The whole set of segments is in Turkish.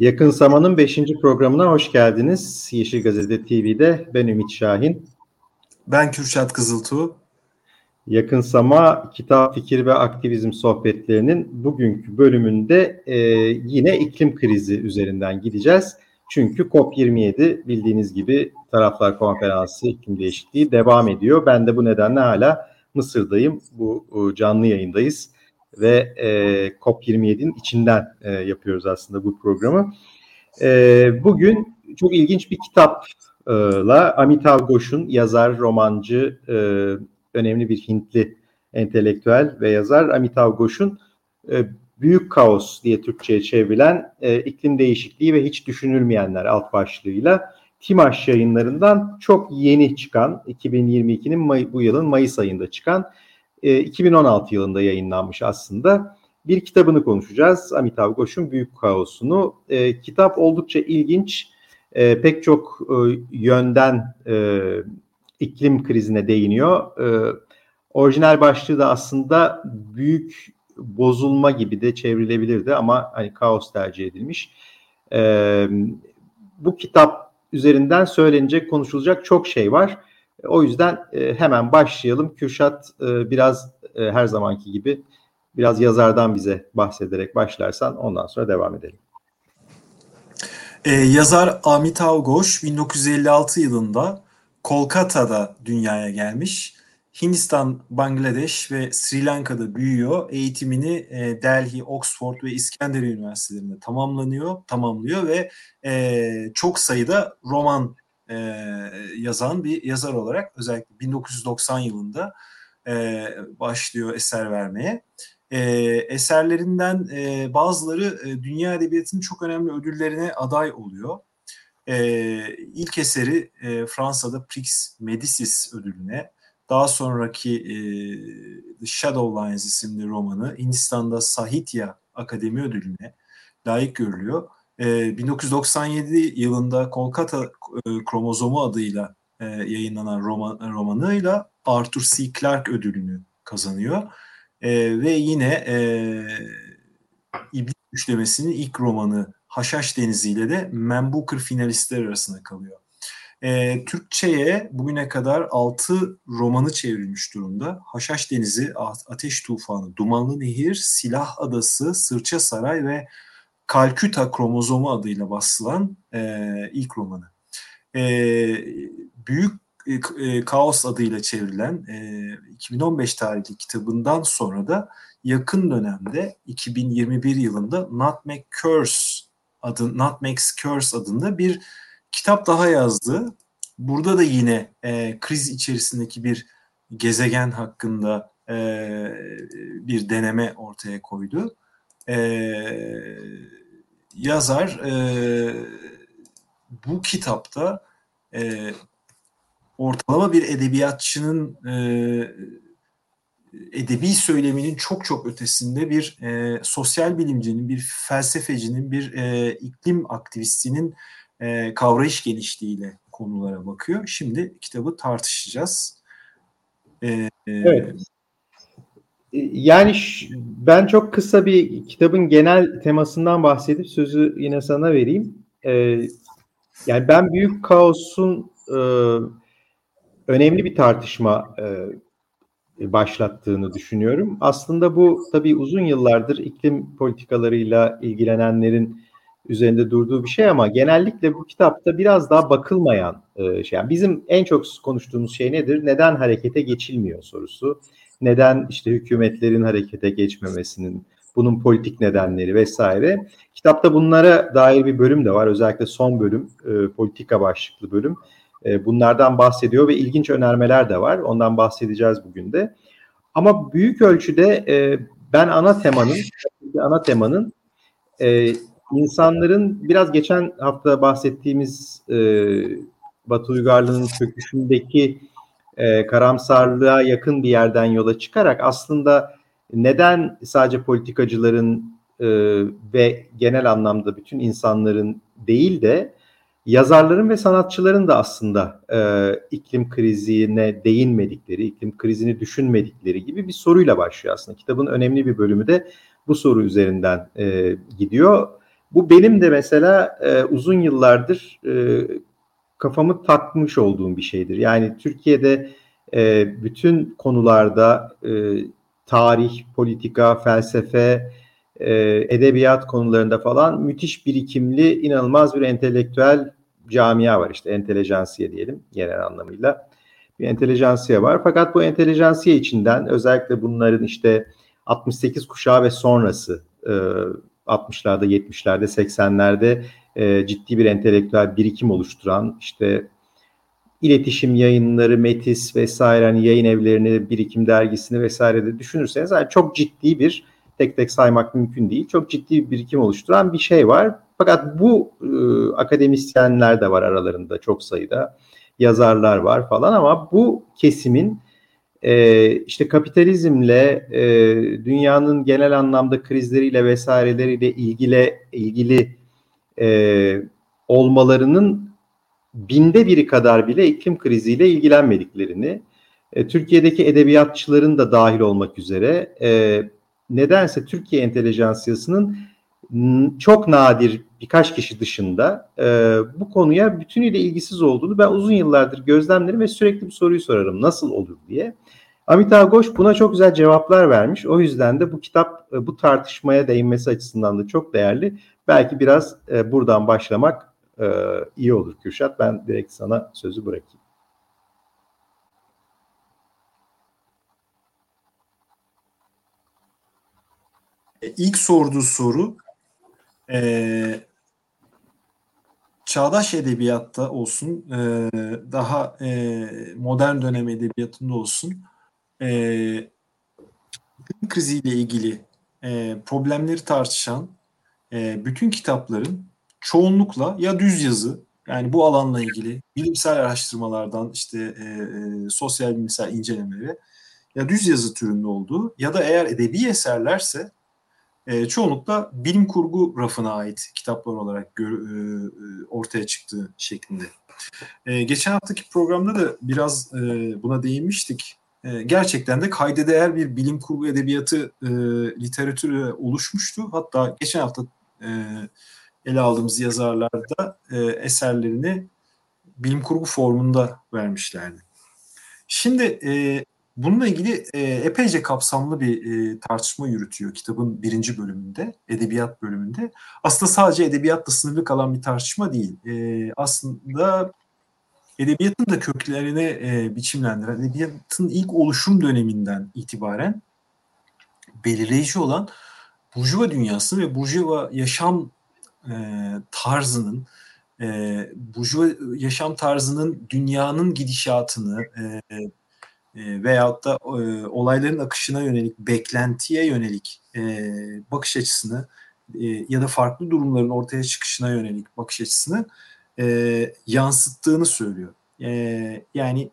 Yakın Sama'nın 5. programına hoş geldiniz. Yeşil Gazete TV'de ben Ümit Şahin. Ben Kürşat Kızıltuğ. Yakın Sama Kitap, Fikir ve Aktivizm sohbetlerinin bugünkü bölümünde e, yine iklim krizi üzerinden gideceğiz. Çünkü COP27 bildiğiniz gibi Taraflar Konferansı iklim değişikliği devam ediyor. Ben de bu nedenle hala Mısır'dayım. Bu canlı yayındayız ve e, COP27'nin içinden e, yapıyoruz aslında bu programı. E, bugün çok ilginç bir kitapla Amitav Ghosh'un yazar, romancı, e, önemli bir Hintli entelektüel ve yazar Amitav Ghosh'un e, Büyük Kaos diye Türkçe'ye çevrilen e, iklim değişikliği ve hiç düşünülmeyenler alt başlığıyla Timaş yayınlarından çok yeni çıkan 2022'nin May, bu yılın Mayıs ayında çıkan 2016 e, yılında yayınlanmış aslında. Bir kitabını konuşacağız. Amitav Ghosh'un Büyük Kaosunu. E, kitap oldukça ilginç. E, pek çok e, yönden e, iklim krizine değiniyor. E, orijinal başlığı da aslında büyük bozulma gibi de çevrilebilirdi ama hani kaos tercih edilmiş. E, bu kitap üzerinden söylenecek, konuşulacak çok şey var. O yüzden e, hemen başlayalım. Kürşat e, biraz e, her zamanki gibi biraz yazardan bize bahsederek başlarsan ondan sonra devam edelim. Ee, yazar Amitav Ghosh 1956 yılında Kolkata'da dünyaya gelmiş. Hindistan, Bangladeş ve Sri Lanka'da büyüyor. Eğitimini e, Delhi, Oxford ve İskenderiye Üniversitelerinde tamamlanıyor, tamamlıyor ve e, çok sayıda roman e, yazan bir yazar olarak özellikle 1990 yılında e, başlıyor eser vermeye. E, eserlerinden e, bazıları e, dünya edebiyatının çok önemli ödüllerine aday oluyor. E, ilk eseri e, Fransa'da Prix Medicis ödülüne, daha sonraki e, The Shadow Lines isimli romanı Hindistan'da Sahitya Akademi ödülüne layık görülüyor. E, 1997 yılında Kolkata e, Kromozomu adıyla e, yayınlanan roman, romanıyla Arthur C. Clarke ödülünü kazanıyor. E, ve yine e, İblis Üçlemesi'nin ilk romanı Haşhaş Denizi ile de Man Booker finalistler arasında kalıyor. E, Türkçe'ye bugüne kadar 6 romanı çevrilmiş durumda. Haşhaş Denizi, Ateş Tufanı, Dumanlı Nehir, Silah Adası, Sırça Saray ve Kalküta Kromozomu adıyla basılan e, ilk romanı. E, Büyük e, e Kaos adıyla çevrilen e, 2015 tarihli kitabından sonra da yakın dönemde 2021 yılında Nutmeg Curse adı Nutmeg's Curse adında bir kitap daha yazdı. Burada da yine e, kriz içerisindeki bir gezegen hakkında e, bir deneme ortaya koydu. E, yazar e, bu kitapta e, ortalama bir edebiyatçının e, edebi söyleminin çok çok ötesinde bir e, sosyal bilimcinin, bir felsefecinin, bir e, iklim aktivistinin e, kavrayış genişliğiyle konulara bakıyor. Şimdi kitabı tartışacağız. E, evet. Yani ben çok kısa bir kitabın genel temasından bahsedip sözü yine sana vereyim. Ee, yani ben Büyük Kaos'un e, önemli bir tartışma e, başlattığını düşünüyorum. Aslında bu tabii uzun yıllardır iklim politikalarıyla ilgilenenlerin üzerinde durduğu bir şey ama genellikle bu kitapta biraz daha bakılmayan e, şey. Yani bizim en çok konuştuğumuz şey nedir? Neden harekete geçilmiyor sorusu. Neden işte hükümetlerin harekete geçmemesinin, bunun politik nedenleri vesaire. Kitapta bunlara dair bir bölüm de var. Özellikle son bölüm, e, politika başlıklı bölüm. E, bunlardan bahsediyor ve ilginç önermeler de var. Ondan bahsedeceğiz bugün de. Ama büyük ölçüde e, ben ana temanın, ana temanın e, insanların biraz geçen hafta bahsettiğimiz e, Batı uygarlığının çöküşündeki e, karamsarlığa yakın bir yerden yola çıkarak aslında neden sadece politikacıların e, ve genel anlamda bütün insanların değil de yazarların ve sanatçıların da aslında e, iklim krizine değinmedikleri, iklim krizini düşünmedikleri gibi bir soruyla başlıyor aslında. Kitabın önemli bir bölümü de bu soru üzerinden e, gidiyor. Bu benim de mesela e, uzun yıllardır e, kafamı takmış olduğum bir şeydir. Yani Türkiye'de e, bütün konularda e, tarih, politika, felsefe, e, edebiyat konularında falan müthiş birikimli, inanılmaz bir entelektüel camia var. İşte entelejansiye diyelim genel anlamıyla. Bir entelejansiye var. Fakat bu entelejansiye içinden özellikle bunların işte 68 kuşağı ve sonrası e, 60'larda, 70'lerde, 80'lerde e, ciddi bir entelektüel birikim oluşturan işte iletişim yayınları, Metis vesaire hani yayın evlerini, birikim dergisini vesaire de düşünürseniz yani çok ciddi bir tek tek saymak mümkün değil. Çok ciddi bir birikim oluşturan bir şey var. Fakat bu e, akademisyenler de var aralarında çok sayıda yazarlar var falan ama bu kesimin e, işte kapitalizmle e, dünyanın genel anlamda krizleriyle vesaireleriyle ilgili ilgili e, olmalarının binde biri kadar bile iklim kriziyle ilgilenmediklerini, e, Türkiye'deki edebiyatçıların da dahil olmak üzere e, nedense Türkiye entelejansiyasının çok nadir birkaç kişi dışında e, bu konuya bütünüyle ilgisiz olduğunu ben uzun yıllardır gözlemlerim ve sürekli bir soruyu sorarım nasıl olur diye. Amitav Ghosh buna çok güzel cevaplar vermiş. O yüzden de bu kitap e, bu tartışmaya değinmesi açısından da çok değerli. Belki biraz e, buradan başlamak e, iyi olur Kürşat. Ben direkt sana sözü bırakayım. İlk sorduğu soru e, çağdaş edebiyatta olsun, e, daha e, modern dönem edebiyatında olsun e, kriziyle ilgili e, problemleri tartışan e, bütün kitapların çoğunlukla ya düz yazı yani bu alanla ilgili bilimsel araştırmalardan işte e, e, sosyal bilimsel incelemeleri ya düz yazı türünde olduğu ya da eğer edebi eserlerse e, çoğunlukla bilim kurgu rafına ait kitaplar olarak gör, e, ortaya çıktığı şeklinde. E, geçen haftaki programda da biraz e, buna değinmiştik. E, gerçekten de kayda değer bir bilim kurgu edebiyatı e, literatürü oluşmuştu. Hatta geçen hafta e, ele aldığımız yazarlarda e, eserlerini bilim kurgu formunda vermişlerdi. Şimdi e, bununla ilgili e, epeyce kapsamlı bir e, tartışma yürütüyor kitabın birinci bölümünde, edebiyat bölümünde. Aslında sadece edebiyatla sınırlı kalan bir tartışma değil. E, aslında edebiyatın da köklerini e, biçimlendiren, edebiyatın ilk oluşum döneminden itibaren belirleyici olan Burjuva dünyası ve Burjuva yaşam e, tarzının, e, Burjuva yaşam tarzının dünyanın gidişatını e, e, veyahut da e, olayların akışına yönelik, beklentiye yönelik e, bakış açısını e, ya da farklı durumların ortaya çıkışına yönelik bakış açısını e, yansıttığını söylüyor. E, yani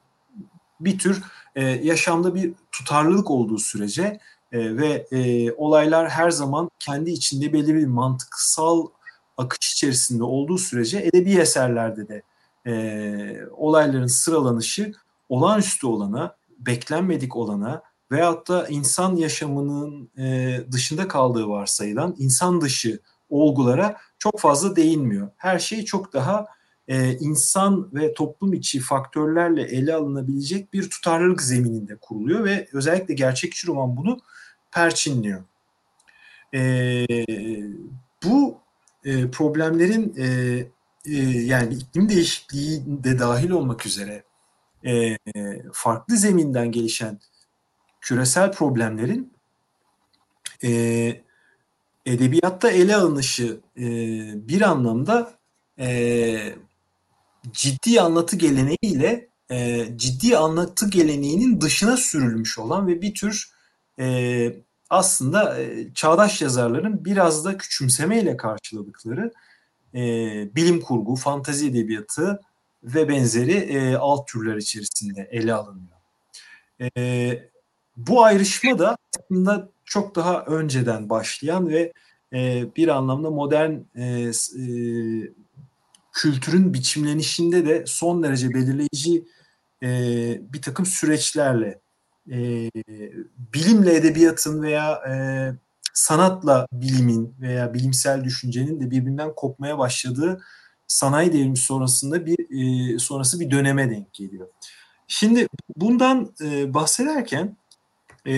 bir tür e, yaşamda bir tutarlılık olduğu sürece e, ve e, olaylar her zaman kendi içinde belli bir mantıksal akış içerisinde olduğu sürece edebi eserlerde de e, olayların sıralanışı olağanüstü olana, beklenmedik olana veyahut da insan yaşamının e, dışında kaldığı varsayılan insan dışı olgulara çok fazla değinmiyor. Her şey çok daha e, insan ve toplum içi faktörlerle ele alınabilecek bir tutarlılık zemininde kuruluyor ve özellikle gerçekçi roman bunu perçinliyor. E, bu e, problemlerin e, e, yani iklim değişikliği de dahil olmak üzere e, farklı zeminden gelişen küresel problemlerin e, edebiyatta ele alınışı e, bir anlamda e, ciddi anlatı geleneğiyle e, ciddi anlatı geleneğinin dışına sürülmüş olan ve bir tür e, aslında e, çağdaş yazarların biraz da küçümsemeyle karşıladıkları e, bilim kurgu, fantazi edebiyatı ve benzeri e, alt türler içerisinde ele alınıyor. E, bu ayrışma da aslında çok daha önceden başlayan ve e, bir anlamda modern e, e, kültürün biçimlenişinde de son derece belirleyici e, bir takım süreçlerle e, bilimle edebiyatın veya e, sanatla bilimin veya bilimsel düşüncenin de birbirinden kopmaya başladığı sanayi devrimi sonrasında bir e, sonrası bir döneme denk geliyor. Şimdi bundan e, bahsederken e,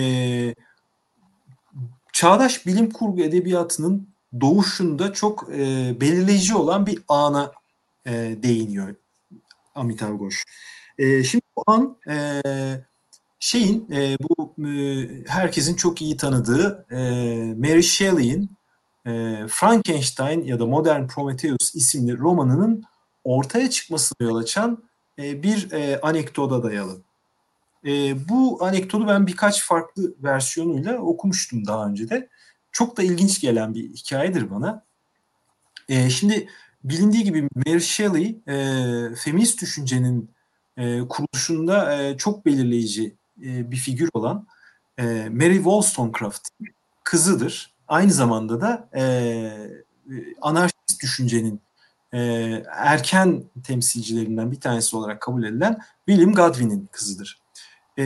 çağdaş bilim kurgu edebiyatının doğuşunda çok e, belirleyici olan bir ana e, değiniyor Amitav Ghosh. E, şimdi bu an e, şeyin e, bu e, herkesin çok iyi tanıdığı e, Mary Shelley'in e, Frankenstein ya da Modern Prometheus isimli romanının ortaya çıkmasına yol açan e, bir e, anekdota dayalı. E, bu anekdotu ben birkaç farklı versiyonuyla okumuştum daha önce de. Çok da ilginç gelen bir hikayedir bana. E, şimdi bilindiği gibi Mary Shelley e, feminist düşüncenin e, kuruluşunda e, çok belirleyici e, bir figür olan e, Mary Wollstonecraft'ın kızıdır. Aynı zamanda da e, anarşist düşüncenin e, erken temsilcilerinden bir tanesi olarak kabul edilen William Godwin'in kızıdır. E,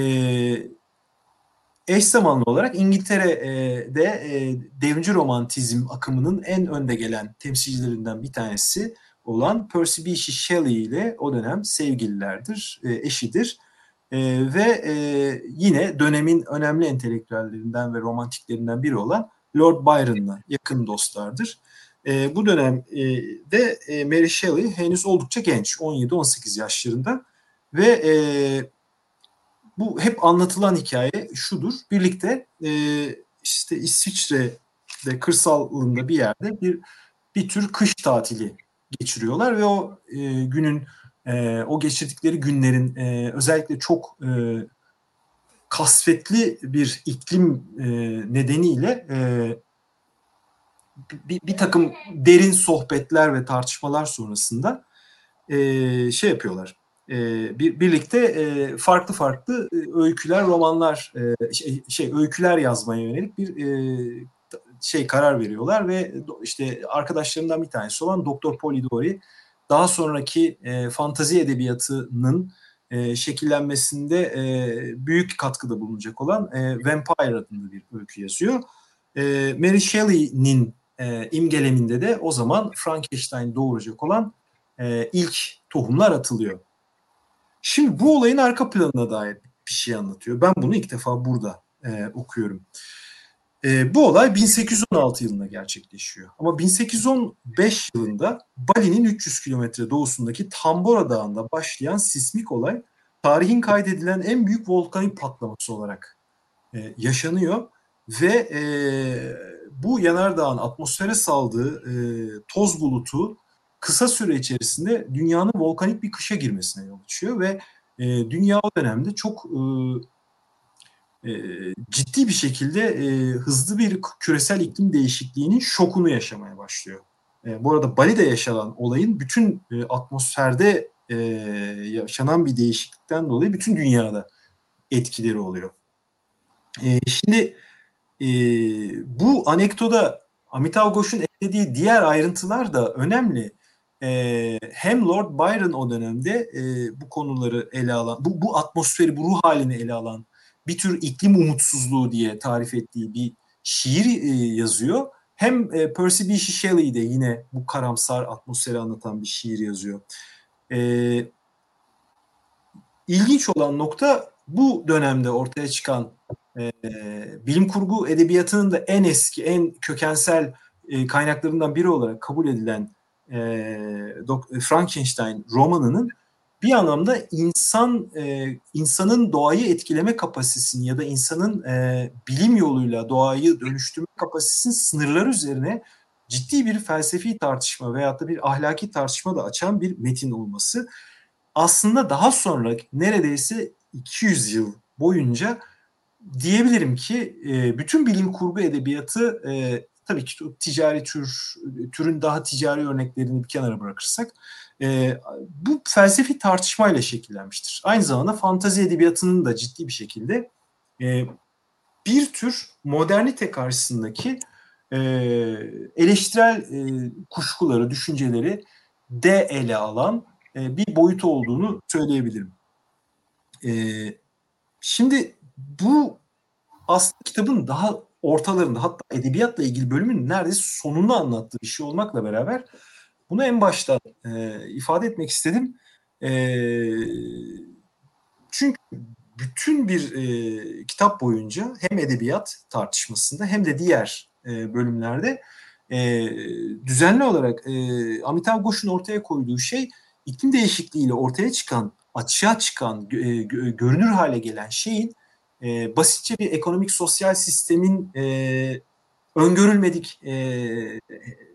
eş zamanlı olarak İngiltere'de e, devrimci romantizm akımının en önde gelen temsilcilerinden bir tanesi olan Percy Bysshe Shelley ile o dönem sevgililerdir, e, eşidir. E, ve e, yine dönemin önemli entelektüellerinden ve romantiklerinden biri olan Lord Byron'la yakın dostlardır. E, bu dönemde e, Mary Shelley henüz oldukça genç, 17-18 yaşlarında ve e, bu hep anlatılan hikaye şudur. Birlikte e, işte İsviçre'de kırsalında bir yerde bir bir tür kış tatili geçiriyorlar ve o e, günün e, o geçirdikleri günlerin e, özellikle çok e, kasvetli bir iklim e, nedeniyle e, bir, bir takım derin sohbetler ve tartışmalar sonrasında e, şey yapıyorlar. E, bir, birlikte e, farklı farklı e, öyküler, romanlar, şey, şey öyküler yazmaya yönelik bir şey karar veriyorlar ve işte arkadaşlarından bir tanesi olan Doktor Polidori daha sonraki fantazi edebiyatının şekillenmesinde büyük katkıda bulunacak olan Vampire adında bir öykü yazıyor. Mary Shelley'nin imgeleminde de o zaman Frankenstein doğuracak olan ilk tohumlar atılıyor. Şimdi bu olayın arka planına dair bir şey anlatıyor. Ben bunu ilk defa burada e, okuyorum. E, bu olay 1816 yılında gerçekleşiyor. Ama 1815 yılında Bali'nin 300 kilometre doğusundaki Tambora Dağı'nda başlayan sismik olay tarihin kaydedilen en büyük volkanik patlaması olarak e, yaşanıyor ve e, bu yanardağın atmosfere saldığı e, toz bulutu kısa süre içerisinde dünyanın volkanik bir kışa girmesine yol açıyor ve e, dünya o dönemde çok e, e, ciddi bir şekilde e, hızlı bir küresel iklim değişikliğinin şokunu yaşamaya başlıyor. E, bu arada Bali'de yaşanan olayın bütün e, atmosferde e, yaşanan bir değişiklikten dolayı bütün dünyada etkileri oluyor. E, şimdi e, bu anekdoda Amitav Ghosh'un eklediği diğer ayrıntılar da önemli. E, hem Lord Byron o dönemde e, bu konuları ele alan, bu, bu atmosferi, bu ruh halini ele alan bir tür iklim umutsuzluğu diye tarif ettiği bir şiir e, yazıyor. Hem e, Percy Bysshe Shelley de yine bu karamsar atmosferi anlatan bir şiir yazıyor. E, ilginç olan nokta bu dönemde ortaya çıkan e, bilim kurgu edebiyatının da en eski, en kökensel e, kaynaklarından biri olarak kabul edilen e, Frankenstein romanının bir anlamda insan e, insanın doğayı etkileme kapasitesini ya da insanın e, bilim yoluyla doğayı dönüştürme kapasitesinin sınırları üzerine ciddi bir felsefi tartışma veyahut da bir ahlaki tartışma da açan bir metin olması aslında daha sonra neredeyse 200 yıl boyunca diyebilirim ki e, bütün bilim kurgu edebiyatı e, tabii ki ticari tür türün daha ticari örneklerini bir kenara bırakırsak e, bu felsefi tartışmayla şekillenmiştir. Aynı zamanda fantazi edebiyatının da ciddi bir şekilde e, bir tür modernite karşısındaki e, eleştirel e, kuşkuları, düşünceleri de ele alan e, bir boyutu olduğunu söyleyebilirim. E, şimdi bu aslında kitabın daha ortalarında hatta edebiyatla ilgili bölümün neredeyse sonunu anlattığı bir şey olmakla beraber bunu en başta e, ifade etmek istedim. E, çünkü bütün bir e, kitap boyunca hem edebiyat tartışmasında hem de diğer e, bölümlerde e, düzenli olarak e, Amitav Ghosh'un ortaya koyduğu şey iklim değişikliğiyle ortaya çıkan, açığa çıkan, e, görünür hale gelen şeyin e, basitçe bir ekonomik sosyal sistemin e, öngörülmedik e,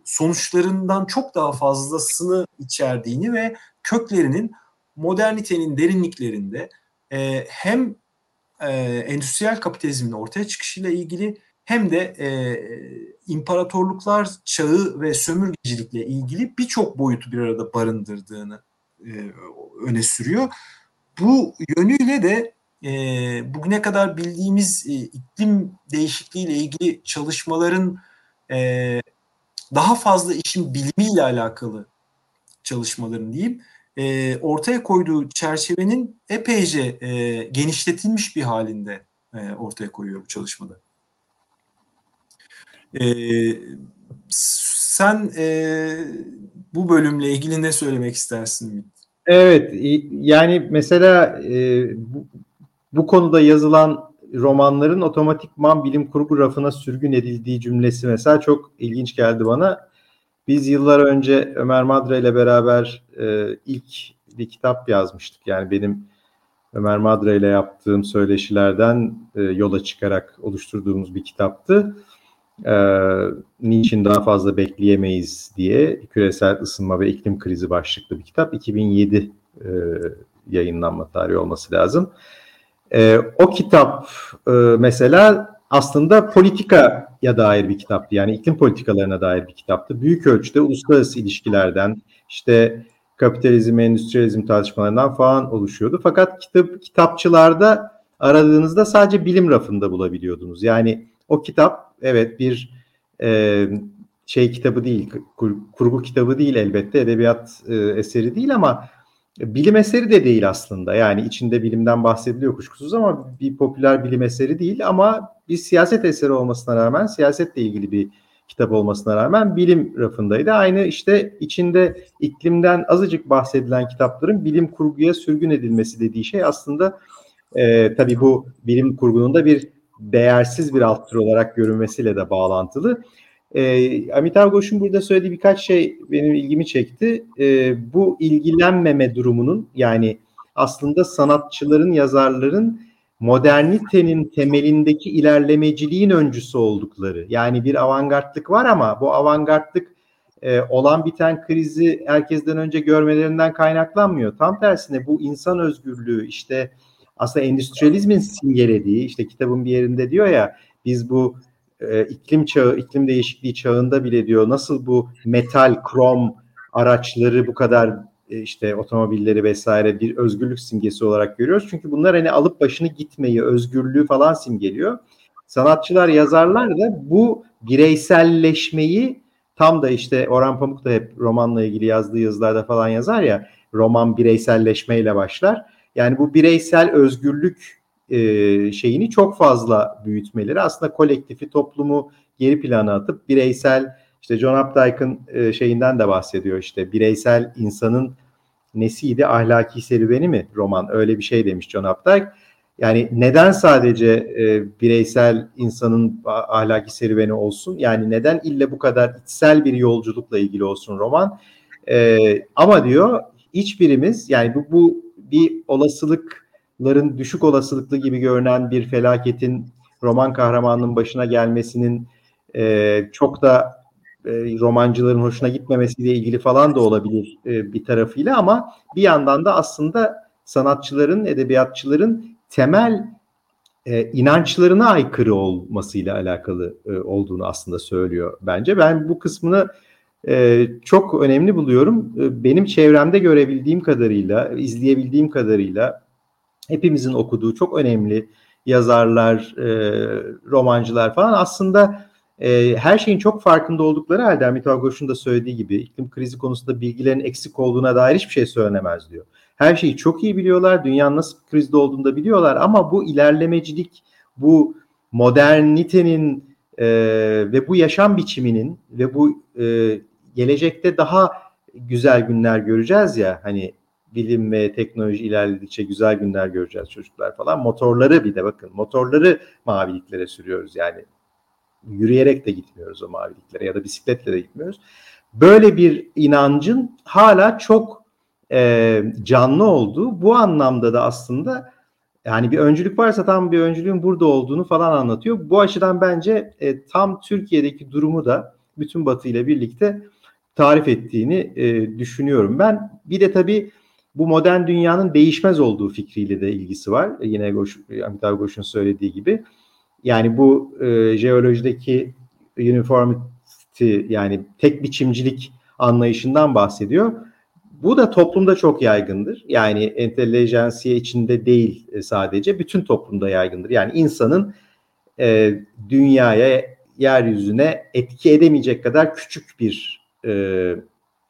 sonuçlarından çok daha fazlasını içerdiğini ve köklerinin modernitenin derinliklerinde e, hem e, endüstriyel kapitalizmin ortaya çıkışıyla ilgili hem de e, imparatorluklar çağı ve sömürgecilikle ilgili birçok boyutu bir arada barındırdığını e, öne sürüyor. Bu yönüyle de e, bugüne kadar bildiğimiz e, iklim değişikliği ile ilgili çalışmaların e, daha fazla işin bilimiyle alakalı çalışmaların diyeyim e, ortaya koyduğu çerçevenin epeyce e, genişletilmiş bir halinde e, ortaya koyuyor bu çalışmada. E, sen e, bu bölümle ilgili ne söylemek istersin? Evet, yani mesela e, bu, bu konuda yazılan romanların otomatikman bilim kurgu rafına sürgün edildiği cümlesi mesela çok ilginç geldi bana. Biz yıllar önce Ömer Madra ile beraber e, ilk bir kitap yazmıştık. Yani benim Ömer Madra ile yaptığım söyleşilerden e, yola çıkarak oluşturduğumuz bir kitaptı. E, niçin daha fazla bekleyemeyiz diye küresel ısınma ve iklim krizi başlıklı bir kitap. 2007 e, yayınlanma tarihi olması lazım. O kitap e, mesela aslında politikaya dair bir kitaptı. Yani iklim politikalarına dair bir kitaptı. Büyük ölçüde uluslararası ilişkilerden, işte kapitalizm, endüstriyalizm tartışmalarından falan oluşuyordu. Fakat kitap kitapçılarda aradığınızda sadece bilim rafında bulabiliyordunuz. Yani o kitap evet bir e, şey kitabı değil, kur, kurgu kitabı değil elbette, edebiyat e, eseri değil ama bilim eseri de değil aslında. Yani içinde bilimden bahsediliyor kuşkusuz ama bir popüler bilim eseri değil ama bir siyaset eseri olmasına rağmen siyasetle ilgili bir kitap olmasına rağmen bilim rafındaydı. Aynı işte içinde iklimden azıcık bahsedilen kitapların bilim kurguya sürgün edilmesi dediği şey aslında e, tabii bu bilim kurgunun da bir değersiz bir alt tür olarak görünmesiyle de bağlantılı. E, Amitav Ghosh'un burada söylediği birkaç şey benim ilgimi çekti. E, bu ilgilenmeme durumunun yani aslında sanatçıların, yazarların modernitenin temelindeki ilerlemeciliğin öncüsü oldukları. Yani bir avantgardlık var ama bu avantgardlık e, olan biten krizi herkesten önce görmelerinden kaynaklanmıyor. Tam tersine bu insan özgürlüğü işte aslında endüstriyalizmin simgelediği işte kitabın bir yerinde diyor ya biz bu e, iklim çağı, iklim değişikliği çağında bile diyor nasıl bu metal, krom araçları bu kadar e, işte otomobilleri vesaire bir özgürlük simgesi olarak görüyoruz. Çünkü bunlar hani alıp başını gitmeyi, özgürlüğü falan simgeliyor. Sanatçılar, yazarlar da bu bireyselleşmeyi tam da işte Orhan Pamuk da hep romanla ilgili yazdığı yazılarda falan yazar ya roman bireyselleşmeyle başlar. Yani bu bireysel özgürlük e, şeyini çok fazla büyütmeleri aslında kolektifi, toplumu geri plana atıp bireysel işte John Updike'ın e, şeyinden de bahsediyor işte bireysel insanın nesiydi ahlaki serüveni mi roman öyle bir şey demiş John Updike. Yani neden sadece e, bireysel insanın ahlaki serüveni olsun? Yani neden ille bu kadar içsel bir yolculukla ilgili olsun roman? E, ama diyor hiçbirimiz yani bu, bu bir olasılıkların düşük olasılıklı gibi görünen bir felaketin roman kahramanının başına gelmesinin e, çok da e, romancıların hoşuna gitmemesiyle ilgili falan da olabilir e, bir tarafıyla ama bir yandan da aslında sanatçıların, edebiyatçıların temel e, inançlarına aykırı olmasıyla alakalı e, olduğunu aslında söylüyor bence. Ben bu kısmını e, çok önemli buluyorum. E, benim çevremde görebildiğim kadarıyla, izleyebildiğim kadarıyla hepimizin okuduğu çok önemli yazarlar, e, romancılar falan aslında e, her şeyin çok farkında oldukları halde Hamit Algoş'un da söylediği gibi iklim krizi konusunda bilgilerin eksik olduğuna dair hiçbir şey söylenemez diyor. Her şeyi çok iyi biliyorlar, dünyanın nasıl krizde olduğunu da biliyorlar ama bu ilerlemecilik, bu modernitenin e, ve bu yaşam biçiminin ve bu e, gelecekte daha güzel günler göreceğiz ya hani bilim ve teknoloji ilerledikçe güzel günler göreceğiz çocuklar falan. Motorları bir de bakın motorları maviliklere sürüyoruz yani. Yürüyerek de gitmiyoruz o maviliklere ya da bisikletle de gitmiyoruz. Böyle bir inancın hala çok e, canlı olduğu bu anlamda da aslında yani bir öncülük varsa tam bir öncülüğün burada olduğunu falan anlatıyor. Bu açıdan bence e, tam Türkiye'deki durumu da bütün Batı ile birlikte tarif ettiğini e, düşünüyorum. Ben bir de tabii bu modern dünyanın değişmez olduğu fikriyle de ilgisi var. E, yine Goş, Amitabh Ghosh'un söylediği gibi. Yani bu e, jeolojideki uniformity yani tek biçimcilik anlayışından bahsediyor. Bu da toplumda çok yaygındır. Yani entelejansiye içinde değil e, sadece, bütün toplumda yaygındır. Yani insanın e, dünyaya, yeryüzüne etki edemeyecek kadar küçük bir e,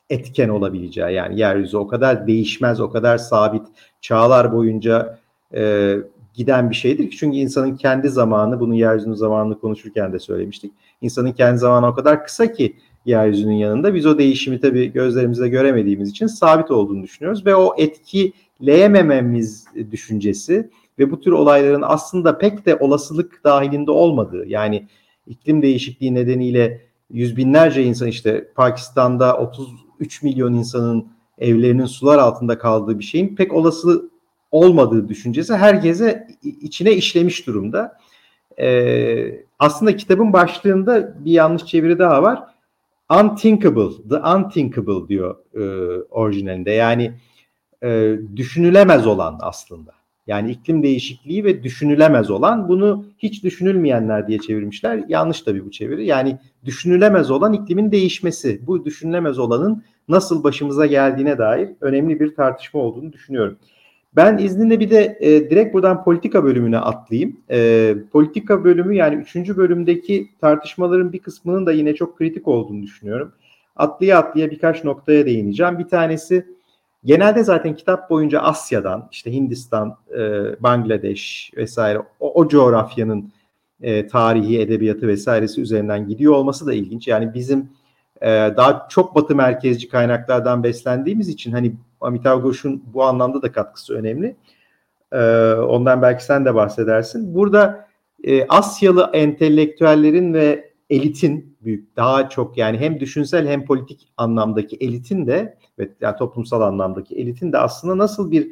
etken olabileceği. Yani yeryüzü o kadar değişmez, o kadar sabit, çağlar boyunca e, giden bir şeydir ki. Çünkü insanın kendi zamanı, bunu yeryüzünün zamanını konuşurken de söylemiştik. İnsanın kendi zamanı o kadar kısa ki yeryüzünün yanında. Biz o değişimi tabii gözlerimizle göremediğimiz için sabit olduğunu düşünüyoruz ve o etkileyemememiz düşüncesi ve bu tür olayların aslında pek de olasılık dahilinde olmadığı yani iklim değişikliği nedeniyle yüz binlerce insan işte Pakistan'da 33 milyon insanın evlerinin sular altında kaldığı bir şeyin pek olası olmadığı düşüncesi herkese içine işlemiş durumda. Ee, aslında kitabın başlığında bir yanlış çeviri daha var unthinkable, the unthinkable diyor e, orijinalinde. Yani e, düşünülemez olan aslında. Yani iklim değişikliği ve düşünülemez olan bunu hiç düşünülmeyenler diye çevirmişler. Yanlış tabii bu çeviri. Yani düşünülemez olan iklimin değişmesi. Bu düşünülemez olanın nasıl başımıza geldiğine dair önemli bir tartışma olduğunu düşünüyorum. Ben izninle bir de e, direkt buradan politika bölümüne atlayayım. E, politika bölümü yani üçüncü bölümdeki tartışmaların bir kısmının da yine çok kritik olduğunu düşünüyorum. Atlaya atlaya birkaç noktaya değineceğim. Bir tanesi genelde zaten kitap boyunca Asya'dan işte Hindistan, e, Bangladeş vesaire o, o coğrafyanın e, tarihi, edebiyatı vesairesi üzerinden gidiyor olması da ilginç. Yani bizim e, daha çok batı merkezci kaynaklardan beslendiğimiz için hani Amitabh Ghosh'un bu anlamda da katkısı önemli. Ee, ondan belki sen de bahsedersin. Burada e, Asyalı entelektüellerin ve elitin büyük daha çok yani hem düşünsel hem politik anlamdaki elitin de ve yani toplumsal anlamdaki elitin de aslında nasıl bir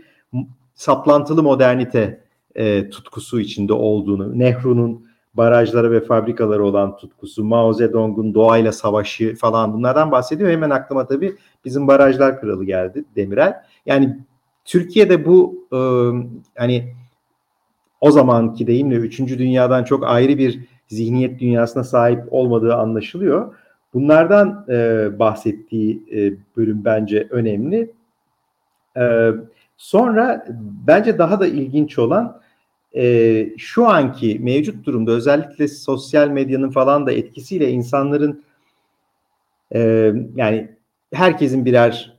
saplantılı modernite e, tutkusu içinde olduğunu, Nehru'nun barajlara ve fabrikalara olan tutkusu, Mao Zedong'un doğayla savaşı falan bunlardan bahsediyor. Hemen aklıma tabii bizim barajlar kralı geldi Demirel. Yani Türkiye'de bu e, hani o zamanki deyimle 3. dünyadan çok ayrı bir zihniyet dünyasına sahip olmadığı anlaşılıyor. Bunlardan e, bahsettiği e, bölüm bence önemli. E, sonra bence daha da ilginç olan e, şu anki mevcut durumda özellikle sosyal medyanın falan da etkisiyle insanların e, yani herkesin birer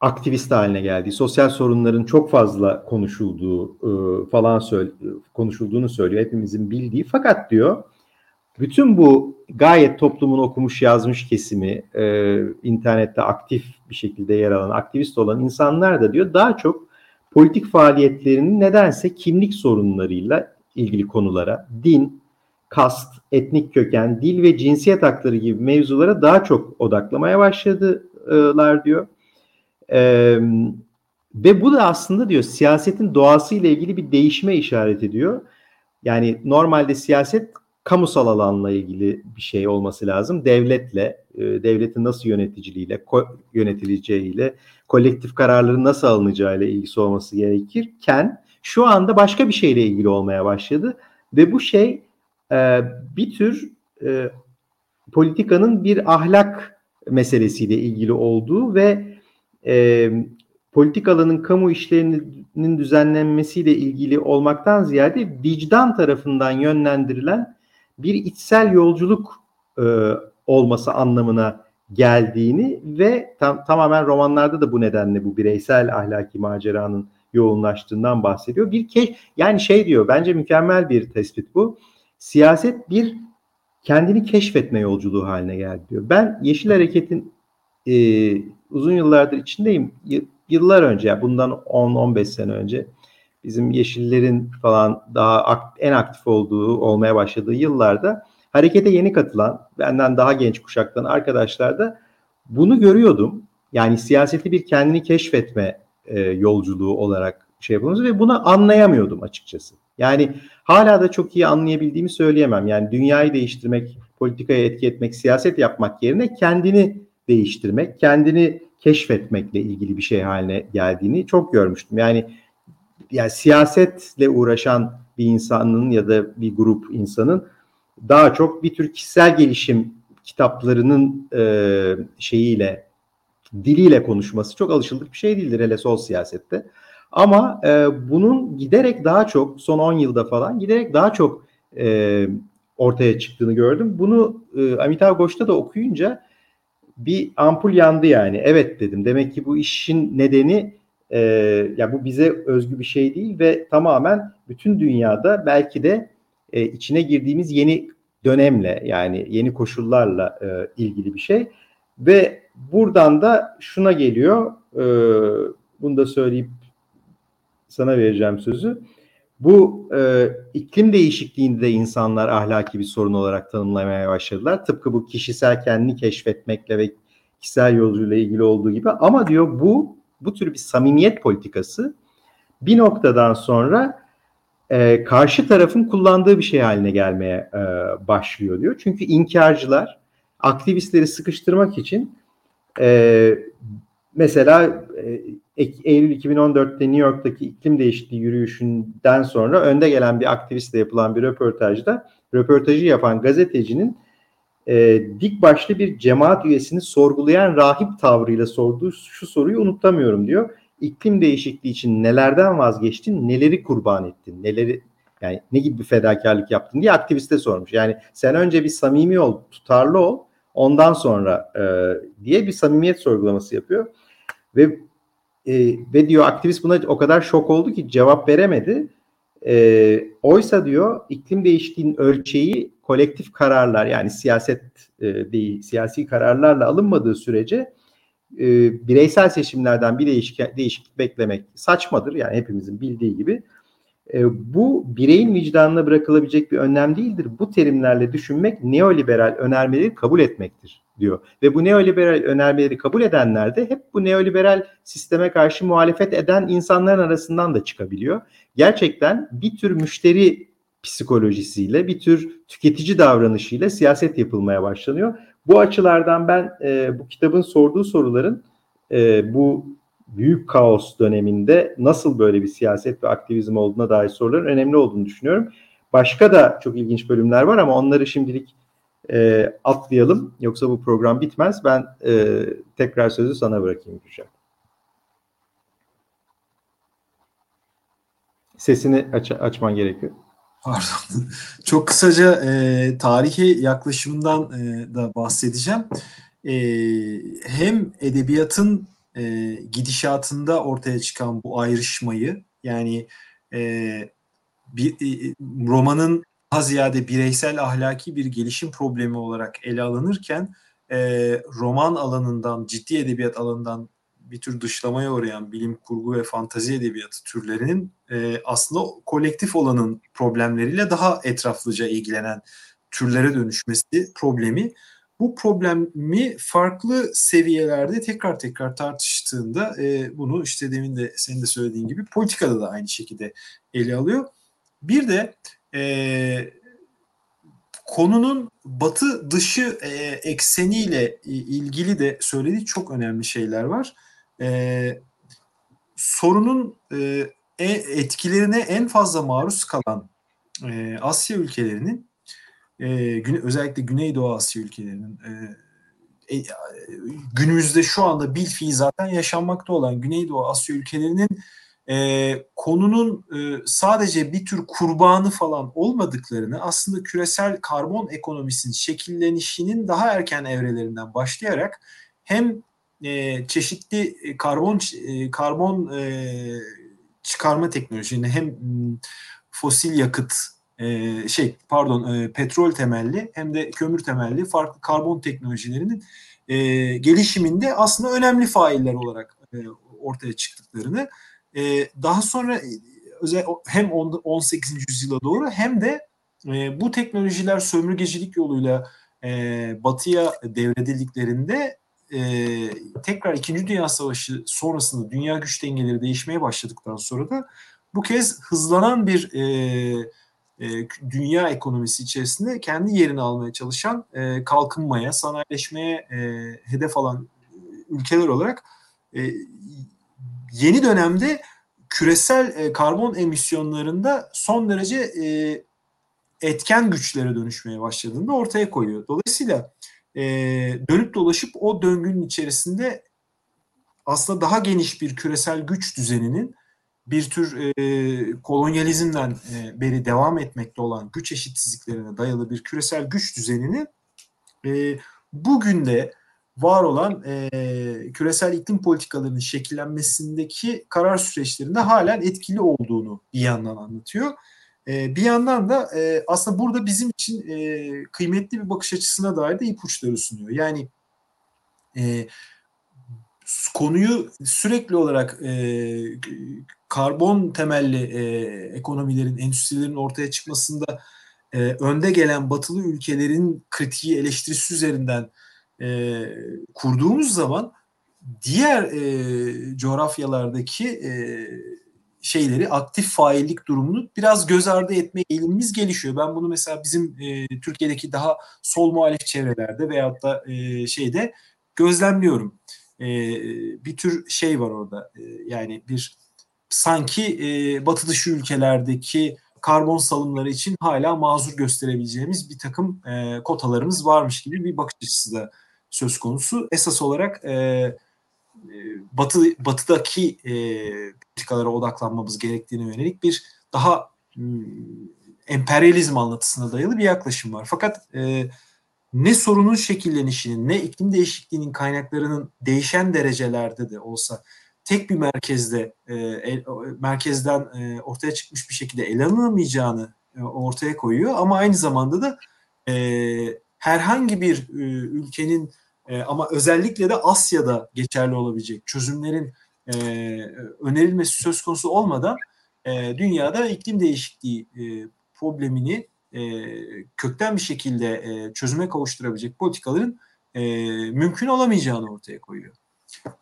aktivist haline geldiği, sosyal sorunların çok fazla konuşulduğu e, falan söyle, konuşulduğunu söylüyor. Hepimizin bildiği. Fakat diyor bütün bu gayet toplumun okumuş yazmış kesimi, e, internette aktif bir şekilde yer alan, aktivist olan insanlar da diyor daha çok politik faaliyetlerinin nedense kimlik sorunlarıyla ilgili konulara, din, kast, etnik köken, dil ve cinsiyet hakları gibi mevzulara daha çok odaklamaya başladılar diyor. Ee, ve bu da aslında diyor siyasetin doğası ile ilgili bir değişime işaret ediyor. Yani normalde siyaset kamusal alanla ilgili bir şey olması lazım. Devletle, e, devletin nasıl yöneticiliğiyle, yönetileceğiyle, kolektif kararların nasıl alınacağıyla ilgisi olması gerekirken şu anda başka bir şeyle ilgili olmaya başladı ve bu şey e, bir tür e, politikanın bir ahlak meselesiyle ilgili olduğu ve e, politik alanın kamu işlerinin düzenlenmesiyle ilgili olmaktan ziyade vicdan tarafından yönlendirilen bir içsel yolculuk e, olması anlamına geldiğini ve tam, tamamen romanlarda da bu nedenle bu bireysel ahlaki maceranın yoğunlaştığından bahsediyor. Bir keş yani şey diyor bence mükemmel bir tespit bu. Siyaset bir kendini keşfetme yolculuğu haline geldi diyor. Ben Yeşil Hareket'in e, uzun yıllardır içindeyim. Y- yıllar önce, yani bundan 10-15 sene önce bizim Yeşillerin falan daha akt, en aktif olduğu, olmaya başladığı yıllarda harekete yeni katılan, benden daha genç kuşaktan arkadaşlar da bunu görüyordum. Yani siyaseti bir kendini keşfetme e, yolculuğu olarak şey yapıyoruz ve bunu anlayamıyordum açıkçası. Yani hala da çok iyi anlayabildiğimi söyleyemem. Yani dünyayı değiştirmek, politikaya etki etmek, siyaset yapmak yerine kendini değiştirmek, kendini keşfetmekle ilgili bir şey haline geldiğini çok görmüştüm. Yani yani siyasetle uğraşan bir insanın ya da bir grup insanın daha çok bir tür kişisel gelişim kitaplarının e, şeyiyle diliyle konuşması çok alışıldık bir şey değildir hele sol siyasette. Ama e, bunun giderek daha çok son 10 yılda falan giderek daha çok e, ortaya çıktığını gördüm. Bunu e, Amitav Ghosh'ta da okuyunca bir ampul yandı yani. Evet dedim. Demek ki bu işin nedeni e, ya bu bize özgü bir şey değil ve tamamen bütün dünyada belki de e, içine girdiğimiz yeni dönemle yani yeni koşullarla e, ilgili bir şey ve buradan da şuna geliyor e, bunu da söyleyip sana vereceğim sözü. Bu e, iklim değişikliğinde de insanlar ahlaki bir sorun olarak tanımlamaya başladılar. Tıpkı bu kişisel kendini keşfetmekle ve kişisel yolculuğuyla ilgili olduğu gibi. Ama diyor bu bu tür bir samimiyet politikası bir noktadan sonra e, karşı tarafın kullandığı bir şey haline gelmeye e, başlıyor diyor. Çünkü inkarcılar aktivistleri sıkıştırmak için e, mesela e, Eylül 2014'te New York'taki iklim değişikliği yürüyüşünden sonra önde gelen bir aktivistle yapılan bir röportajda röportajı yapan gazetecinin e, dik başlı bir cemaat üyesini sorgulayan rahip tavrıyla sorduğu şu soruyu unutamıyorum diyor. İklim değişikliği için nelerden vazgeçtin, neleri kurban ettin, neleri yani ne gibi bir fedakarlık yaptın diye aktiviste sormuş. Yani sen önce bir samimi ol, tutarlı ol, ondan sonra e, diye bir samimiyet sorgulaması yapıyor. Ve e, ve diyor aktivist buna o kadar şok oldu ki cevap veremedi. E, oysa diyor iklim değişikliğinin ölçeği kolektif kararlar yani siyaset e, değil siyasi kararlarla alınmadığı sürece e, bireysel seçimlerden bir değişik, değişiklik beklemek saçmadır yani hepimizin bildiği gibi. E, bu bireyin vicdanına bırakılabilecek bir önlem değildir. Bu terimlerle düşünmek neoliberal önermeleri kabul etmektir diyor. Ve bu neoliberal önermeleri kabul edenler de hep bu neoliberal sisteme karşı muhalefet eden insanların arasından da çıkabiliyor. Gerçekten bir tür müşteri psikolojisiyle, bir tür tüketici davranışıyla siyaset yapılmaya başlanıyor. Bu açılardan ben e, bu kitabın sorduğu soruların e, bu büyük kaos döneminde nasıl böyle bir siyaset ve aktivizm olduğuna dair soruların önemli olduğunu düşünüyorum. Başka da çok ilginç bölümler var ama onları şimdilik e, atlayalım. Yoksa bu program bitmez. Ben e, tekrar sözü sana bırakayım Gülşah. Sesini aç açman gerekiyor. Pardon. Çok kısaca e, tarihi yaklaşımından e, da bahsedeceğim. E, hem edebiyatın e, gidişatında ortaya çıkan bu ayrışmayı yani e, bir e, romanın daha ziyade bireysel ahlaki bir gelişim problemi olarak ele alınırken e, roman alanından, ciddi edebiyat alanından bir tür dışlamaya uğrayan bilim kurgu ve fantazi edebiyatı türlerinin e, aslında kolektif olanın problemleriyle daha etraflıca ilgilenen türlere dönüşmesi problemi bu problemi farklı seviyelerde tekrar tekrar tartıştığında e, bunu işte demin de senin de söylediğin gibi politikada da aynı şekilde ele alıyor. Bir de e, konunun batı dışı e, ekseniyle ilgili de söylediği çok önemli şeyler var. E, sorunun e, etkilerine en fazla maruz kalan e, Asya ülkelerinin e, güne, özellikle Güneydoğu Asya ülkelerinin e, e, günümüzde şu anda bilfiil zaten yaşanmakta olan Güneydoğu Asya ülkelerinin e, konunun e, sadece bir tür kurbanı falan olmadıklarını aslında küresel karbon ekonomisinin şekillenişinin daha erken evrelerinden başlayarak hem e, çeşitli karbon e, karbon e, çıkarma teknolojisini hem fosil yakıt e, şey pardon e, petrol temelli hem de kömür temelli farklı karbon teknolojilerinin e, gelişiminde aslında önemli failler olarak e, ortaya çıktıklarını e, daha sonra e, özel hem 18. yüzyıla doğru hem de e, bu teknolojiler sömürgecilik yoluyla e, batıya devredildiklerinde e, tekrar İkinci Dünya Savaşı sonrasında dünya güç dengeleri değişmeye başladıktan sonra da bu kez hızlanan bir e, e, dünya ekonomisi içerisinde kendi yerini almaya çalışan e, kalkınmaya, sanayileşmeye e, hedef alan ülkeler olarak e, yeni dönemde küresel e, karbon emisyonlarında son derece e, etken güçlere dönüşmeye başladığında ortaya koyuyor. Dolayısıyla e, dönüp dolaşıp o döngünün içerisinde aslında daha geniş bir küresel güç düzeninin bir tür e, kolonyalizmden e, beri devam etmekte olan güç eşitsizliklerine dayalı bir küresel güç düzenini e, bugün de var olan e, küresel iklim politikalarının şekillenmesindeki karar süreçlerinde halen etkili olduğunu bir yandan anlatıyor. E, bir yandan da e, aslında burada bizim için e, kıymetli bir bakış açısına dair de ipuçları sunuyor. Yani e, konuyu sürekli olarak e, karbon temelli e, ekonomilerin, endüstrilerin ortaya çıkmasında e, önde gelen batılı ülkelerin kritiği eleştirisi üzerinden e, kurduğumuz zaman diğer e, coğrafyalardaki e, şeyleri aktif faillik durumunu biraz göz ardı etme eğilimimiz gelişiyor. Ben bunu mesela bizim e, Türkiye'deki daha sol muhalif çevrelerde veyahut da e, şeyde gözlemliyorum. E, bir tür şey var orada. E, yani bir sanki e, batı dışı ülkelerdeki karbon salımları için hala mazur gösterebileceğimiz bir takım e, kotalarımız varmış gibi bir bakış açısı da söz konusu. Esas olarak e, batı batıdaki e, politikalara odaklanmamız gerektiğine yönelik bir daha e, emperyalizm anlatısına dayalı bir yaklaşım var. Fakat e, ne sorunun şekillenişinin ne iklim değişikliğinin kaynaklarının değişen derecelerde de olsa tek bir merkezde e, el, merkezden e, ortaya çıkmış bir şekilde ele alınamayacağını e, ortaya koyuyor ama aynı zamanda da e, herhangi bir e, ülkenin e, ama özellikle de Asya'da geçerli olabilecek çözümlerin e, önerilmesi söz konusu olmadan e, dünyada iklim değişikliği e, problemini e, kökten bir şekilde e, çözüme kavuşturabilecek politikaların e, mümkün olamayacağını ortaya koyuyor.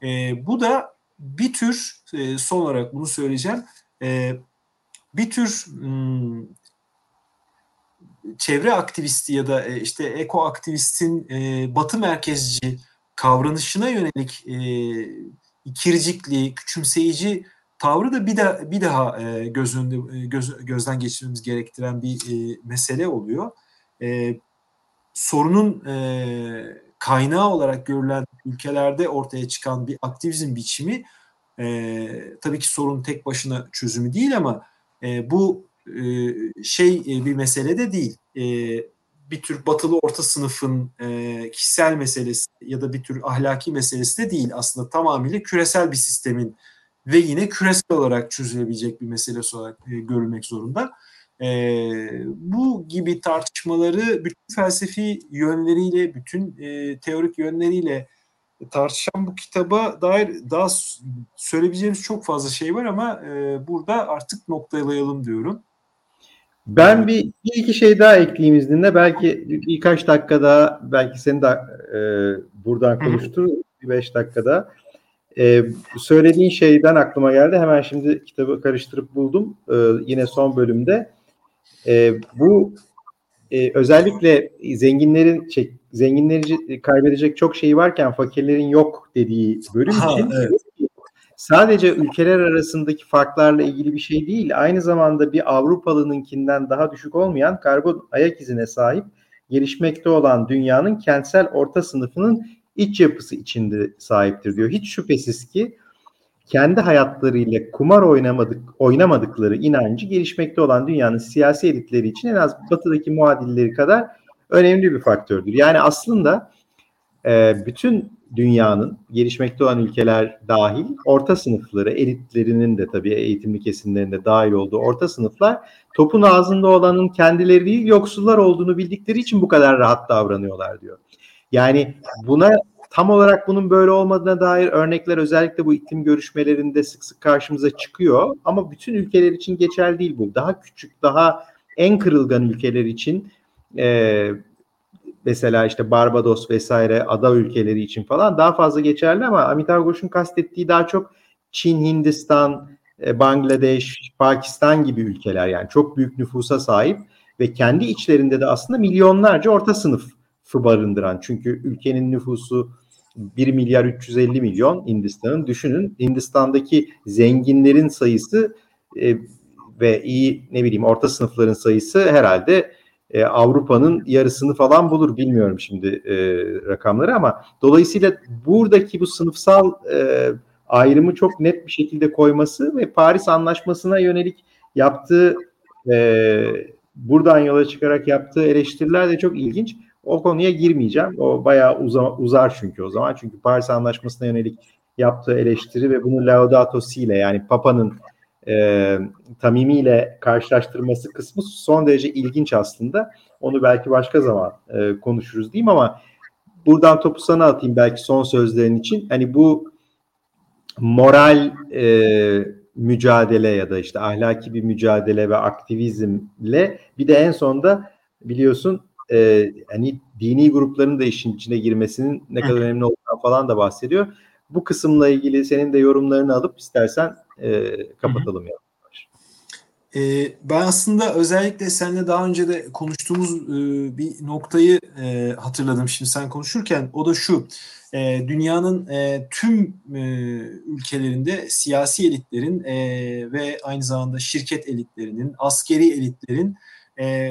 E, bu da bir tür e, son olarak bunu söyleyeceğim. E, bir tür hmm, çevre aktivisti ya da e, işte eko aktivistin e, batı merkezci kavranışına yönelik e, ikircikli, küçümseyici tavrı da bir daha bir daha e, göz önünde e, göz, gözden geçirmemiz gerektiren bir e, mesele oluyor. E, sorunun e, kaynağı olarak görülen ülkelerde ortaya çıkan bir aktivizm biçimi e, tabii ki sorun tek başına çözümü değil ama e, bu e, şey e, bir mesele de değil. E, bir tür batılı orta sınıfın kişisel meselesi ya da bir tür ahlaki meselesi de değil. Aslında tamamıyla küresel bir sistemin ve yine küresel olarak çözülebilecek bir meselesi olarak e, görülmek zorunda. Bu gibi tartışmaları bütün felsefi yönleriyle, bütün teorik yönleriyle tartışan bu kitaba dair daha söyleyebileceğimiz çok fazla şey var ama e, burada artık noktalayalım diyorum. Ben bir, bir iki şey daha ekleyeyim izninle. Belki birkaç dakika daha belki seni de e, buradan konuştur. Bir beş dakikada. E, söylediğin şeyden aklıma geldi. Hemen şimdi kitabı karıştırıp buldum. E, yine son bölümde. E, bu e, özellikle zenginlerin şey, zenginleri kaybedecek çok şey varken fakirlerin yok dediği bölüm ha, için evet. Sadece ülkeler arasındaki farklarla ilgili bir şey değil. Aynı zamanda bir Avrupalınınkinden daha düşük olmayan karbon ayak izine sahip gelişmekte olan dünyanın kentsel orta sınıfının iç yapısı içinde sahiptir diyor. Hiç şüphesiz ki kendi hayatlarıyla kumar oynamadık oynamadıkları inancı gelişmekte olan dünyanın siyasi elitleri için en az batıdaki muadilleri kadar önemli bir faktördür. Yani aslında e, bütün dünyanın gelişmekte olan ülkeler dahil orta sınıfları, elitlerinin de tabii eğitimli kesimlerinde dahil olduğu orta sınıflar topun ağzında olanın kendileri değil yoksullar olduğunu bildikleri için bu kadar rahat davranıyorlar diyor. Yani buna tam olarak bunun böyle olmadığına dair örnekler özellikle bu iklim görüşmelerinde sık sık karşımıza çıkıyor. Ama bütün ülkeler için geçerli değil bu. Daha küçük, daha en kırılgan ülkeler için e, mesela işte Barbados vesaire ada ülkeleri için falan daha fazla geçerli ama Amitabh Ghosh'un kastettiği daha çok Çin, Hindistan, e, Bangladeş, Pakistan gibi ülkeler. Yani çok büyük nüfusa sahip ve kendi içlerinde de aslında milyonlarca orta sınıfı barındıran. Çünkü ülkenin nüfusu 1 milyar 350 milyon Hindistan'ın. Düşünün Hindistan'daki zenginlerin sayısı e, ve iyi ne bileyim orta sınıfların sayısı herhalde e, Avrupa'nın yarısını falan bulur bilmiyorum şimdi e, rakamları ama dolayısıyla buradaki bu sınıfsal e, ayrımı çok net bir şekilde koyması ve Paris Anlaşması'na yönelik yaptığı e, buradan yola çıkarak yaptığı eleştiriler de çok ilginç. O konuya girmeyeceğim. O bayağı uza, uzar çünkü o zaman. Çünkü Paris Anlaşması'na yönelik yaptığı eleştiri ve bunu Laudato Si ile yani Papa'nın e, Tamimi ile karşılaştırması kısmı son derece ilginç aslında. Onu belki başka zaman e, konuşuruz diyeyim ama buradan topu sana atayım belki son sözlerin için. Hani bu moral e, mücadele ya da işte ahlaki bir mücadele ve aktivizmle bir de en sonda biliyorsun e, hani dini grupların da işin içine girmesinin ne kadar önemli olduğunu falan da bahsediyor. Bu kısımla ilgili senin de yorumlarını alıp istersen e, kapatalım ya. E, ben aslında özellikle seninle daha önce de konuştuğumuz e, bir noktayı e, hatırladım şimdi sen konuşurken. O da şu, e, dünyanın e, tüm e, ülkelerinde siyasi elitlerin e, ve aynı zamanda şirket elitlerinin, askeri elitlerin e,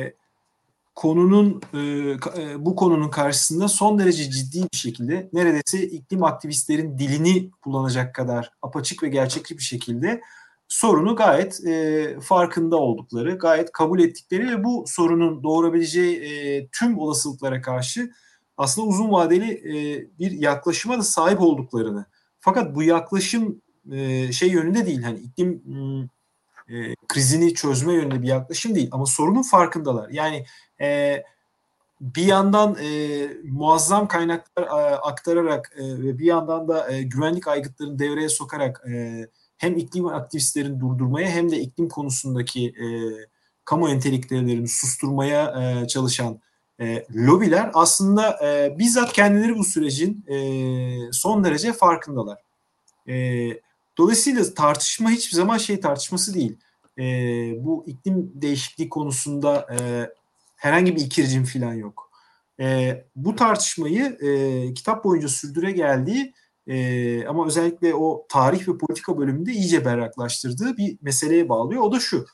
konunun e, e, bu konunun karşısında son derece ciddi bir şekilde neredeyse iklim aktivistlerin dilini kullanacak kadar apaçık ve gerçekçi bir şekilde sorunu gayet e, farkında oldukları, gayet kabul ettikleri ve bu sorunun doğurabileceği tüm olasılıklara karşı aslında uzun vadeli bir yaklaşıma da sahip olduklarını. Fakat bu yaklaşım şey yönünde değil hani iklim e, krizini çözme yönünde bir yaklaşım değil ama sorunun farkındalar. Yani e, bir yandan e, muazzam kaynaklar e, aktararak e, ve bir yandan da e, güvenlik aygıtlarını devreye sokarak e, hem iklim aktivistlerini durdurmaya hem de iklim konusundaki e, kamu entelektüellerini susturmaya e, çalışan e, lobiler aslında e, bizzat kendileri bu sürecin e, son derece farkındalar. E, dolayısıyla tartışma hiçbir zaman şey tartışması değil. E, bu iklim değişikliği konusunda e, herhangi bir ikircim falan yok. E, bu tartışmayı e, kitap boyunca sürdüre geldiği e, ama özellikle o tarih ve politika bölümünde iyice berraklaştırdığı bir meseleye bağlıyor. O da şu,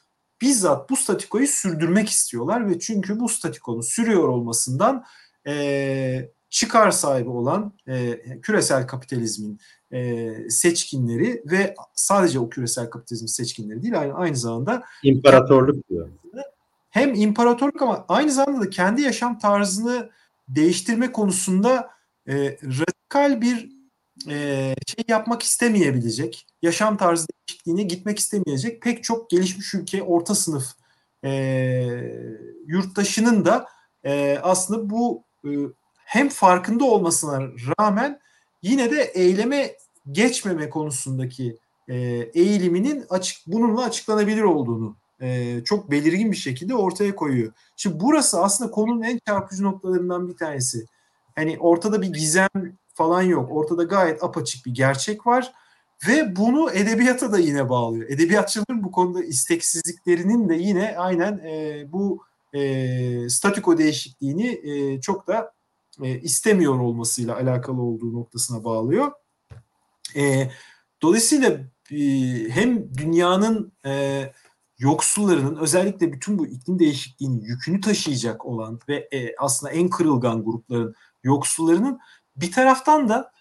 bizzat bu statikoyu sürdürmek istiyorlar ve çünkü bu statikonun sürüyor olmasından e, çıkar sahibi olan e, küresel kapitalizmin e, seçkinleri ve sadece o küresel kapitalizmin seçkinleri değil aynı, aynı zamanda imparatorluk diyor. Hem imparatorluk ama aynı zamanda da kendi yaşam tarzını değiştirme konusunda e, radikal bir e, şey yapmak istemeyebilecek, yaşam tarzı değişikliğine gitmek istemeyecek pek çok gelişmiş ülke orta sınıf e, yurttaşının da e, aslında bu e, hem farkında olmasına rağmen yine de eyleme geçmeme konusundaki e, eğiliminin açık bununla açıklanabilir olduğunu e, çok belirgin bir şekilde ortaya koyuyor. Şimdi burası aslında konunun en çarpıcı noktalarından bir tanesi. Hani ortada bir gizem falan yok. Ortada gayet apaçık bir gerçek var ve bunu edebiyata da yine bağlıyor. Edebiyatçıların bu konuda isteksizliklerinin de yine aynen e, bu e, statiko değişikliğini e, çok da e, istemiyor olmasıyla alakalı olduğu noktasına bağlıyor. E, dolayısıyla e, hem dünyanın yoksullarının özellikle bütün bu iklim değişikliğinin yükünü taşıyacak olan ve aslında en kırılgan grupların yoksullarının bir taraftan da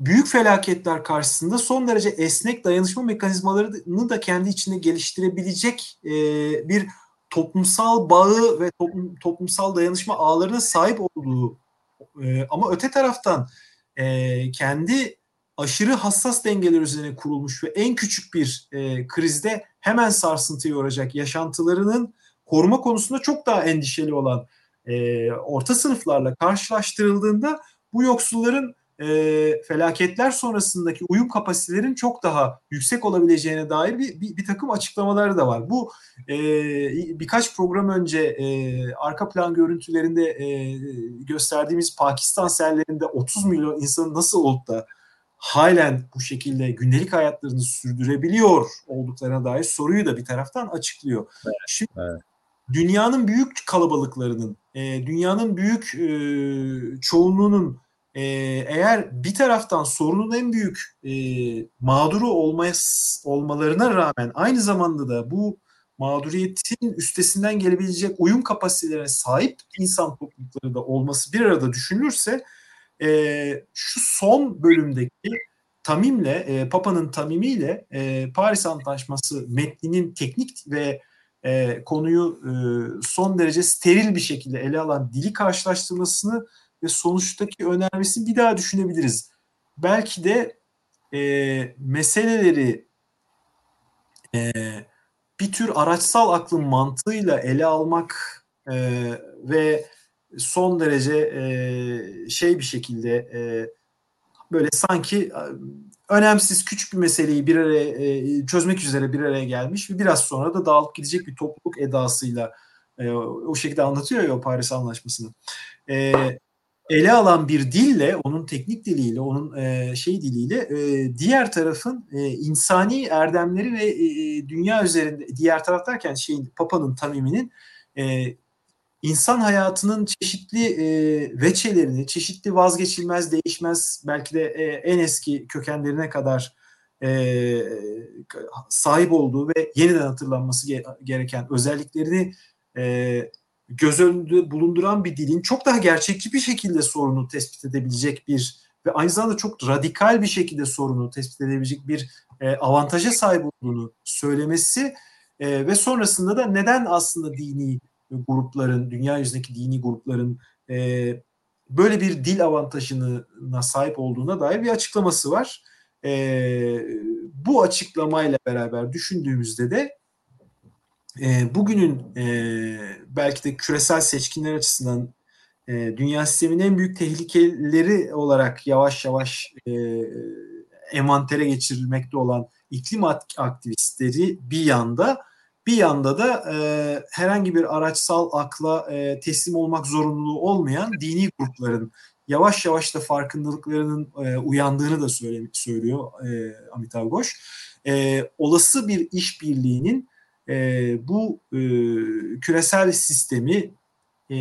büyük felaketler karşısında son derece esnek dayanışma mekanizmalarını da kendi içinde geliştirebilecek e, bir toplumsal bağı ve toplum, toplumsal dayanışma ağlarına sahip olduğu E, ama öte taraftan e, kendi aşırı hassas dengeler üzerine kurulmuş ve en küçük bir e, krizde hemen sarsıntıya uğrayacak yaşantılarının koruma konusunda çok daha endişeli olan e, orta sınıflarla karşılaştırıldığında bu yoksulların e, felaketler sonrasındaki uyum kapasitelerin çok daha yüksek olabileceğine dair bir, bir, bir takım açıklamaları da var. Bu e, birkaç program önce e, arka plan görüntülerinde e, gösterdiğimiz Pakistan sellerinde 30 milyon insanın nasıl olup da halen bu şekilde gündelik hayatlarını sürdürebiliyor olduklarına dair soruyu da bir taraftan açıklıyor. Evet, Şimdi evet. dünyanın büyük kalabalıklarının, e, dünyanın büyük e, çoğunluğunun e, eğer bir taraftan sorunun en büyük e, mağduru olmayas, olmalarına rağmen aynı zamanda da bu mağduriyetin üstesinden gelebilecek uyum kapasitelerine sahip insan toplulukları da olması bir arada düşünülürse e, şu son bölümdeki Tamim'le, e, Papa'nın Tamimi'yle e, Paris Antlaşması metninin teknik ve e, konuyu e, son derece steril bir şekilde ele alan dili karşılaştırmasını ve sonuçtaki önermesini bir daha düşünebiliriz. Belki de e, meseleleri e, bir tür araçsal aklın mantığıyla ele almak e, ve son derece e, şey bir şekilde e, böyle sanki e, önemsiz küçük bir meseleyi bir araya e, çözmek üzere bir araya gelmiş ve biraz sonra da dağılıp gidecek bir topluluk edasıyla e, o şekilde anlatıyor ya o Paris Anlaşması'nı. E, ele alan bir dille, onun teknik diliyle, onun e, şey diliyle e, diğer tarafın e, insani erdemleri ve e, dünya üzerinde diğer taraf derken şeyin Papa'nın tamiminin e, insan hayatının çeşitli e, veçelerini, çeşitli vazgeçilmez, değişmez, belki de e, en eski kökenlerine kadar e, sahip olduğu ve yeniden hatırlanması gereken özelliklerini e, göz önünde bulunduran bir dilin çok daha gerçekçi bir şekilde sorunu tespit edebilecek bir ve aynı zamanda çok radikal bir şekilde sorunu tespit edebilecek bir e, avantaja sahip olduğunu söylemesi e, ve sonrasında da neden aslında dini grupların, dünya yüzündeki dini grupların e, böyle bir dil avantajına sahip olduğuna dair bir açıklaması var. E, bu açıklamayla beraber düşündüğümüzde de e, bugünün e, belki de küresel seçkinler açısından e, dünya sisteminin en büyük tehlikeleri olarak yavaş yavaş e, envantere geçirilmekte olan iklim aktivistleri bir yanda bir yanda da e, herhangi bir araçsal akla e, teslim olmak zorunluluğu olmayan dini grupların yavaş yavaş da farkındalıklarının e, uyandığını da söyle, söylüyor e, Amitav Ghosh. E, olası bir işbirliğinin e, bu e, küresel sistemi e,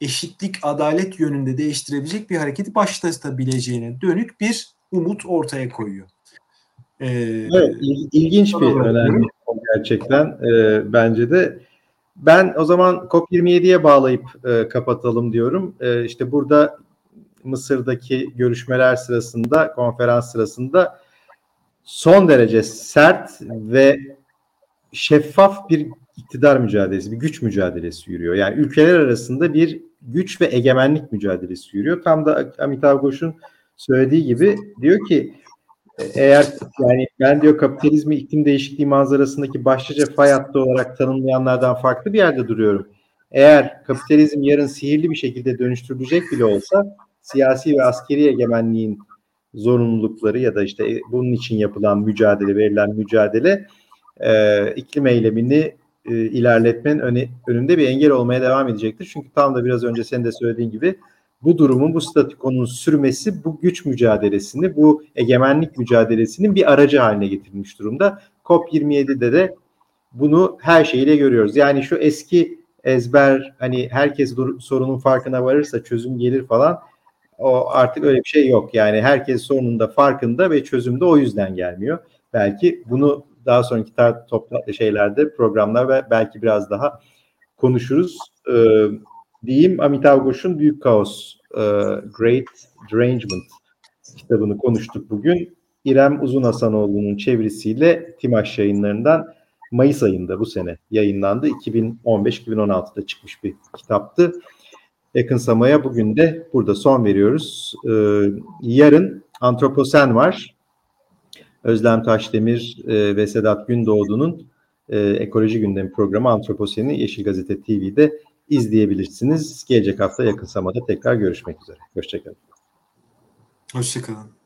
eşitlik, adalet yönünde değiştirebilecek bir hareketi başlatabileceğine dönük bir umut ortaya koyuyor. Ee, evet, ilginç bir önemli gerçekten e, bence de. Ben o zaman COP27'ye bağlayıp e, kapatalım diyorum. E, işte burada Mısır'daki görüşmeler sırasında, konferans sırasında son derece sert ve şeffaf bir iktidar mücadelesi, bir güç mücadelesi yürüyor. Yani ülkeler arasında bir güç ve egemenlik mücadelesi yürüyor. Tam da Amitav Ghosh'un söylediği gibi diyor ki eğer yani ben diyor kapitalizmi iklim değişikliği manzarasındaki başlıca fay hattı olarak tanımlayanlardan farklı bir yerde duruyorum. Eğer kapitalizm yarın sihirli bir şekilde dönüştürülecek bile olsa siyasi ve askeri egemenliğin zorunlulukları ya da işte bunun için yapılan mücadele, verilen mücadele e, iklim eylemini e, ilerletmenin öne, önünde bir engel olmaya devam edecektir. Çünkü tam da biraz önce senin de söylediğin gibi bu durumun, bu statükonun sürmesi bu güç mücadelesini, bu egemenlik mücadelesinin bir aracı haline getirilmiş durumda. COP27'de de bunu her şeyiyle görüyoruz. Yani şu eski ezber hani herkes sorunun farkına varırsa çözüm gelir falan o artık öyle bir şey yok. Yani herkes sorunun da farkında ve çözüm de o yüzden gelmiyor. Belki bunu daha sonraki tar- topla şeylerde programlar ve belki biraz daha konuşuruz. Ee, diyeyim Amitav Ghosh'un Büyük Kaos e, Great Derangement kitabını konuştuk bugün. İrem Uzun Hasanoğlu'nun çevirisiyle Timaş yayınlarından Mayıs ayında bu sene yayınlandı. 2015-2016'da çıkmış bir kitaptı. Yakın Sama'ya bugün de burada son veriyoruz. Ee, yarın Antroposen var. Özlem Taşdemir e, ve Sedat Gündoğdu'nun e, Ekoloji Gündemi programı Antroposen'i Yeşil Gazete TV'de izleyebilirsiniz. Gelecek hafta Yakın Sama'da tekrar görüşmek üzere. Hoşçakalın. Hoşçakalın.